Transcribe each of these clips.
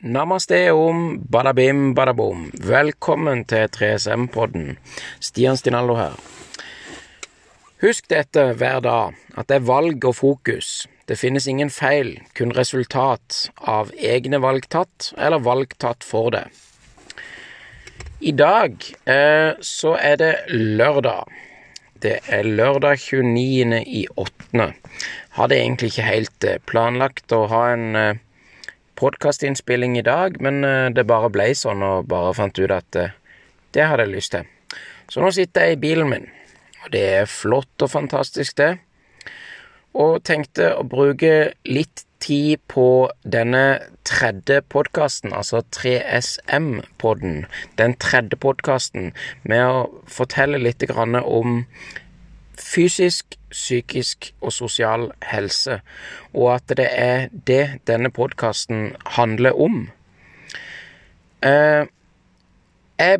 Namaste om badabim badabom. Velkommen til 3SM-podden. Stian Stinallo her. Husk dette hver dag, at det er valg og fokus. Det finnes ingen feil, kun resultat av egne valg tatt, eller valg tatt for det. I dag eh, så er det lørdag. Det er lørdag 29. i 8. Hadde egentlig ikke helt eh, planlagt å ha en eh, podkastinnspilling i dag, men eh, det bare ble sånn, og bare fant ut at eh, det hadde jeg lyst til. Så nå sitter jeg i bilen min, og det er flott og fantastisk, det. Og tenkte å bruke litt tid på denne tredje podkasten, altså 3SM-podden, den tredje podkasten, med å fortelle litt om fysisk, psykisk og sosial helse, og at det er det denne podkasten handler om. Eh, jeg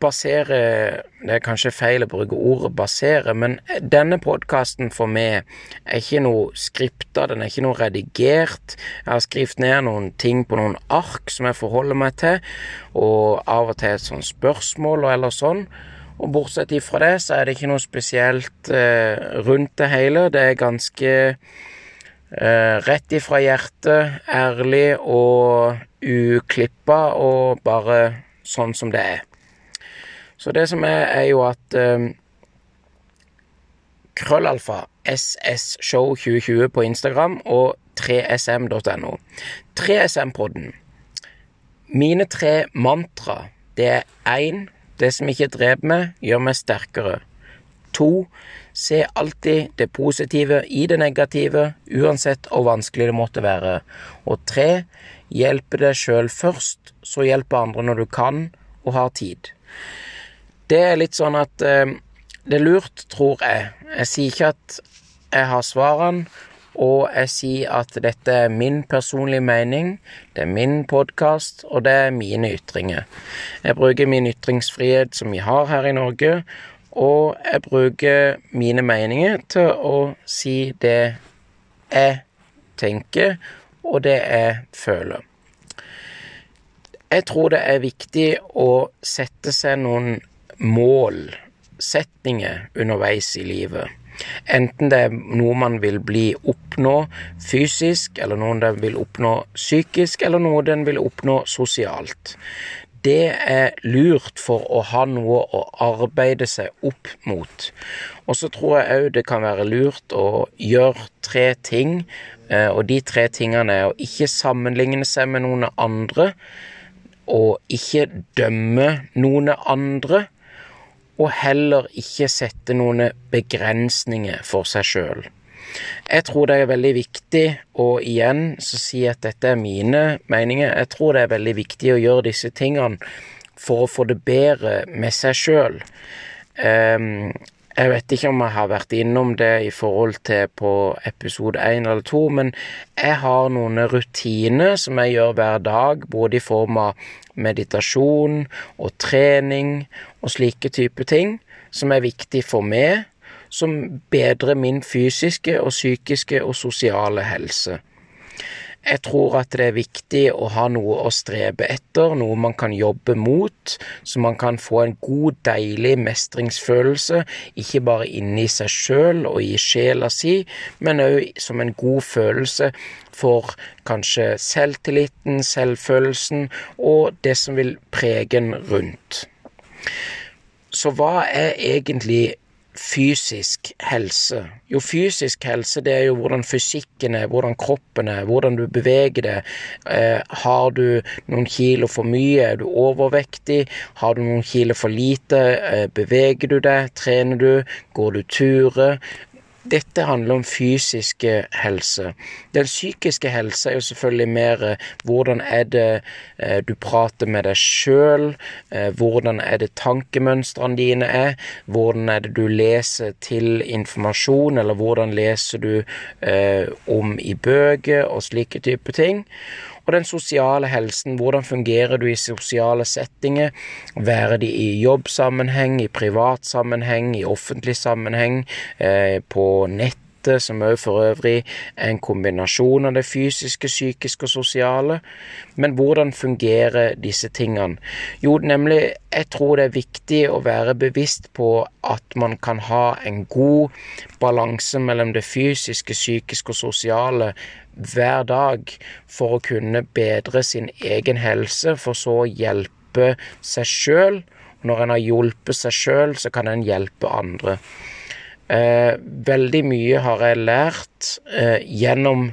baserer Det er kanskje feil å bruke ordet 'basere', men denne podkasten for meg er ikke noe skripta, den er ikke noe redigert. Jeg har skrevet ned noen ting på noen ark som jeg forholder meg til, og av og til et sånt spørsmål og eller sånn. Og bortsett ifra det, så er det ikke noe spesielt eh, rundt det hele. Det er ganske eh, rett ifra hjertet, ærlig og uklippa, og bare sånn som det er. Så det som er, er jo at eh, Krøllalfa SSShow 2020 på Instagram og 3sm.no. 3SM-podden. Mine tre mantra, det er én det som ikke dreper meg, gjør meg sterkere. To, se alltid det positive i det negative, uansett hvor vanskelig det måtte være. Og tre, hjelpe deg sjøl først, så hjelpe andre når du kan og har tid. Det er litt sånn at eh, det er lurt, tror jeg. Jeg sier ikke at jeg har svarene, og jeg sier at dette er min personlige mening, det er min podkast, og det er mine ytringer. Jeg bruker min ytringsfrihet som vi har her i Norge, og jeg bruker mine meninger til å si det jeg tenker, og det jeg føler. Jeg tror det er viktig å sette seg noen mål, setninger, underveis i livet. Enten det er noe man vil bli oppnå fysisk, eller noe den vil oppnå psykisk, eller noe den vil oppnå sosialt. Det er lurt for å ha noe å arbeide seg opp mot. Og så tror jeg òg det kan være lurt å gjøre tre ting, eh, og de tre tingene er å ikke sammenligne seg med noen andre, og ikke dømme noen andre og heller ikke sette noen begrensninger for seg sjøl. Jeg tror det er veldig viktig, og igjen så sier jeg at dette er mine meninger, jeg tror det er veldig viktig å gjøre disse tingene for å få det bedre med seg sjøl. Um, jeg vet ikke om jeg har vært innom det i forhold til på episode én eller to, men jeg har noen rutiner som jeg gjør hver dag, både i form av meditasjon og trening og slike typer ting, som er viktig for meg, som bedrer min fysiske og psykiske og sosiale helse. Jeg tror at det er viktig å ha noe å strebe etter, noe man kan jobbe mot, så man kan få en god, deilig mestringsfølelse, ikke bare inni seg sjøl og i sjela si, men òg som en god følelse for kanskje selvtilliten, selvfølelsen og det som vil prege en rundt. Så hva er egentlig fysisk helse? Jo, fysisk helse det er jo hvordan fysikken er, hvordan kroppen er, hvordan du beveger deg. Eh, har du noen kilo for mye, er du overvektig? Har du noen kilo for lite, eh, beveger du deg, trener du, går du turer? Dette handler om fysisk helse. Den psykiske helse er jo selvfølgelig mer eh, hvordan er det eh, du prater med deg sjøl, eh, hvordan er det tankemønstrene dine er, hvordan er det du leser til informasjon, eller hvordan leser du om i bøker og slike typer ting. Og den sosiale helsen, hvordan fungerer du i sosiale settinger, være de i jobbsammenheng, i privat sammenheng, i offentlig sammenheng, eh, på nett måte som òg for øvrig er en kombinasjon av det fysiske, psykiske og sosiale. Men hvordan fungerer disse tingene? Jo, nemlig, jeg tror det er viktig å være bevisst på at man kan ha en god balanse mellom det fysiske, psykiske og sosiale hver dag for å kunne bedre sin egen helse, for så å hjelpe seg sjøl når en har hjulpet seg sjøl, så kan en hjelpe andre. Eh, veldig mye har jeg lært eh, gjennom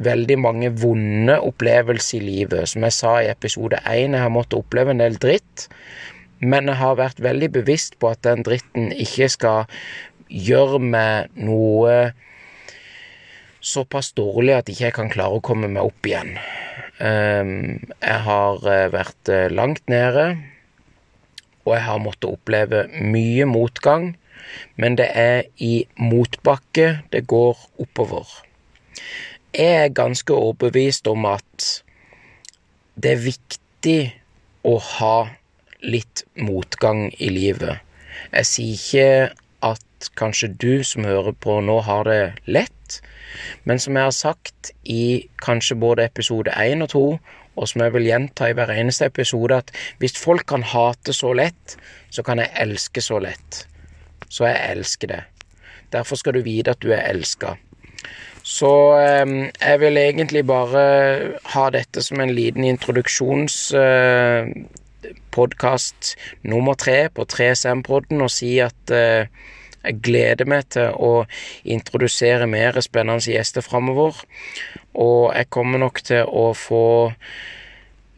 veldig mange vonde opplevelser i livet. Som jeg sa i episode én, jeg har måttet oppleve en del dritt. Men jeg har vært veldig bevisst på at den dritten ikke skal gjøre meg noe såpass dårlig at ikke jeg kan klare å komme meg opp igjen. Eh, jeg har eh, vært eh, langt nede og jeg har måttet oppleve mye motgang, men det er i motbakke det går oppover. Jeg er ganske overbevist om at det er viktig å ha litt motgang i livet. Jeg sier ikke at kanskje du som hører på nå har det lett, men som jeg har sagt i kanskje både episode én og to, og som jeg vil gjenta i hver eneste episode, at hvis folk kan hate så lett, så kan jeg elske så lett. Så jeg elsker det. Derfor skal du vite at du er elska. Så eh, jeg vil egentlig bare ha dette som en liten introduksjonspodkast eh, nummer tre på 3SM-podden og si at eh, jeg gleder meg til å introdusere mer spennende gjester framover. Og jeg kommer nok til å få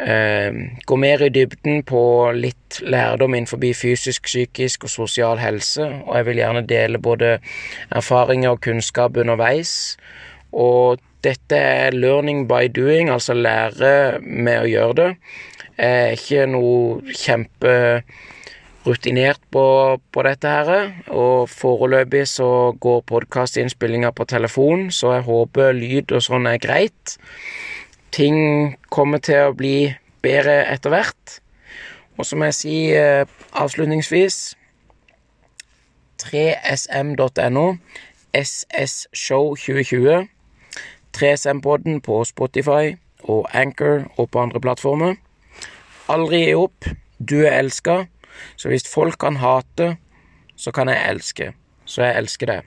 gå mer i dybden på litt lærdom innenfor fysisk, psykisk og sosial helse. Og jeg vil gjerne dele både erfaringer og kunnskap underveis. Og dette er learning by doing, altså lære med å gjøre det. Jeg er ikke noe kjemperutinert på, på dette her, og foreløpig så går podkastinnspillinga på telefon, så jeg håper lyd og sånn er greit. Ting kommer til å bli bedre etter hvert. Og så må jeg si eh, avslutningsvis 3sm.no, SSShow 2020, 3SM-podden på Spotify og Anchor og på andre plattformer. Aldri gi opp. Du er elska. Så hvis folk kan hate, så kan jeg elske. Så jeg elsker det.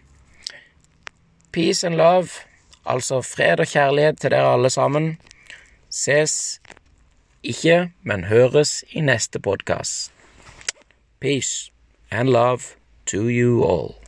Peace and love, altså fred og kjærlighet til dere alle sammen. Ses ikke, men høres i neste podkast. Peace and love to you all.